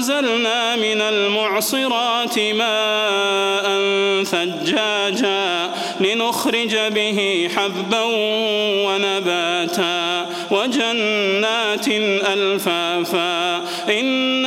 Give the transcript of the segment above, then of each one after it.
وأنزلنا من المعصرات ماء ثجاجا لنخرج به حبا ونباتا وجنات ألفافا إن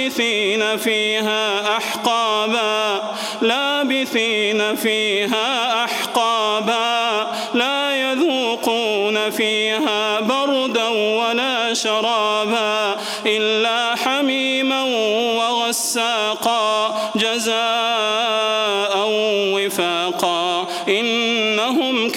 لابثين فيها أحقابا لابثين فيها أحقابا. لا يذوقون فيها بردا ولا شرابا إلا حميما وغساقا جزاء وفاقا. إنهم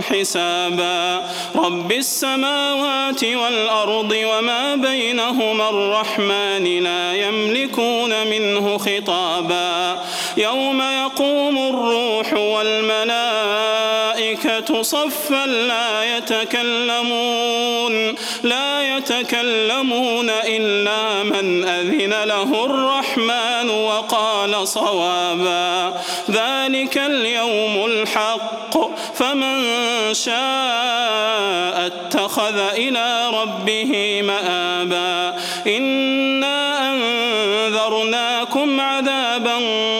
حسابا. رب السماوات والأرض وما بينهما الرحمن لا يملكون منه خطابا. يوم يقوم الروح والملائكة صفا لا يتكلمون لا يتكلمون إلا من أذن له الرحمن وقال صوابا ذلك اليوم الحق فمن شاء اتخذ إلى ربه مآبا. إنا أنذرناكم عذابا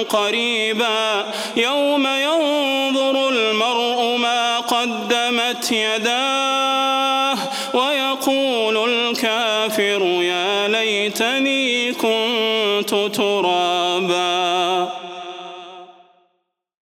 قريبا يوم ينظر المرء ما قدمت يداه آخر يا ليتني كنت ترابا.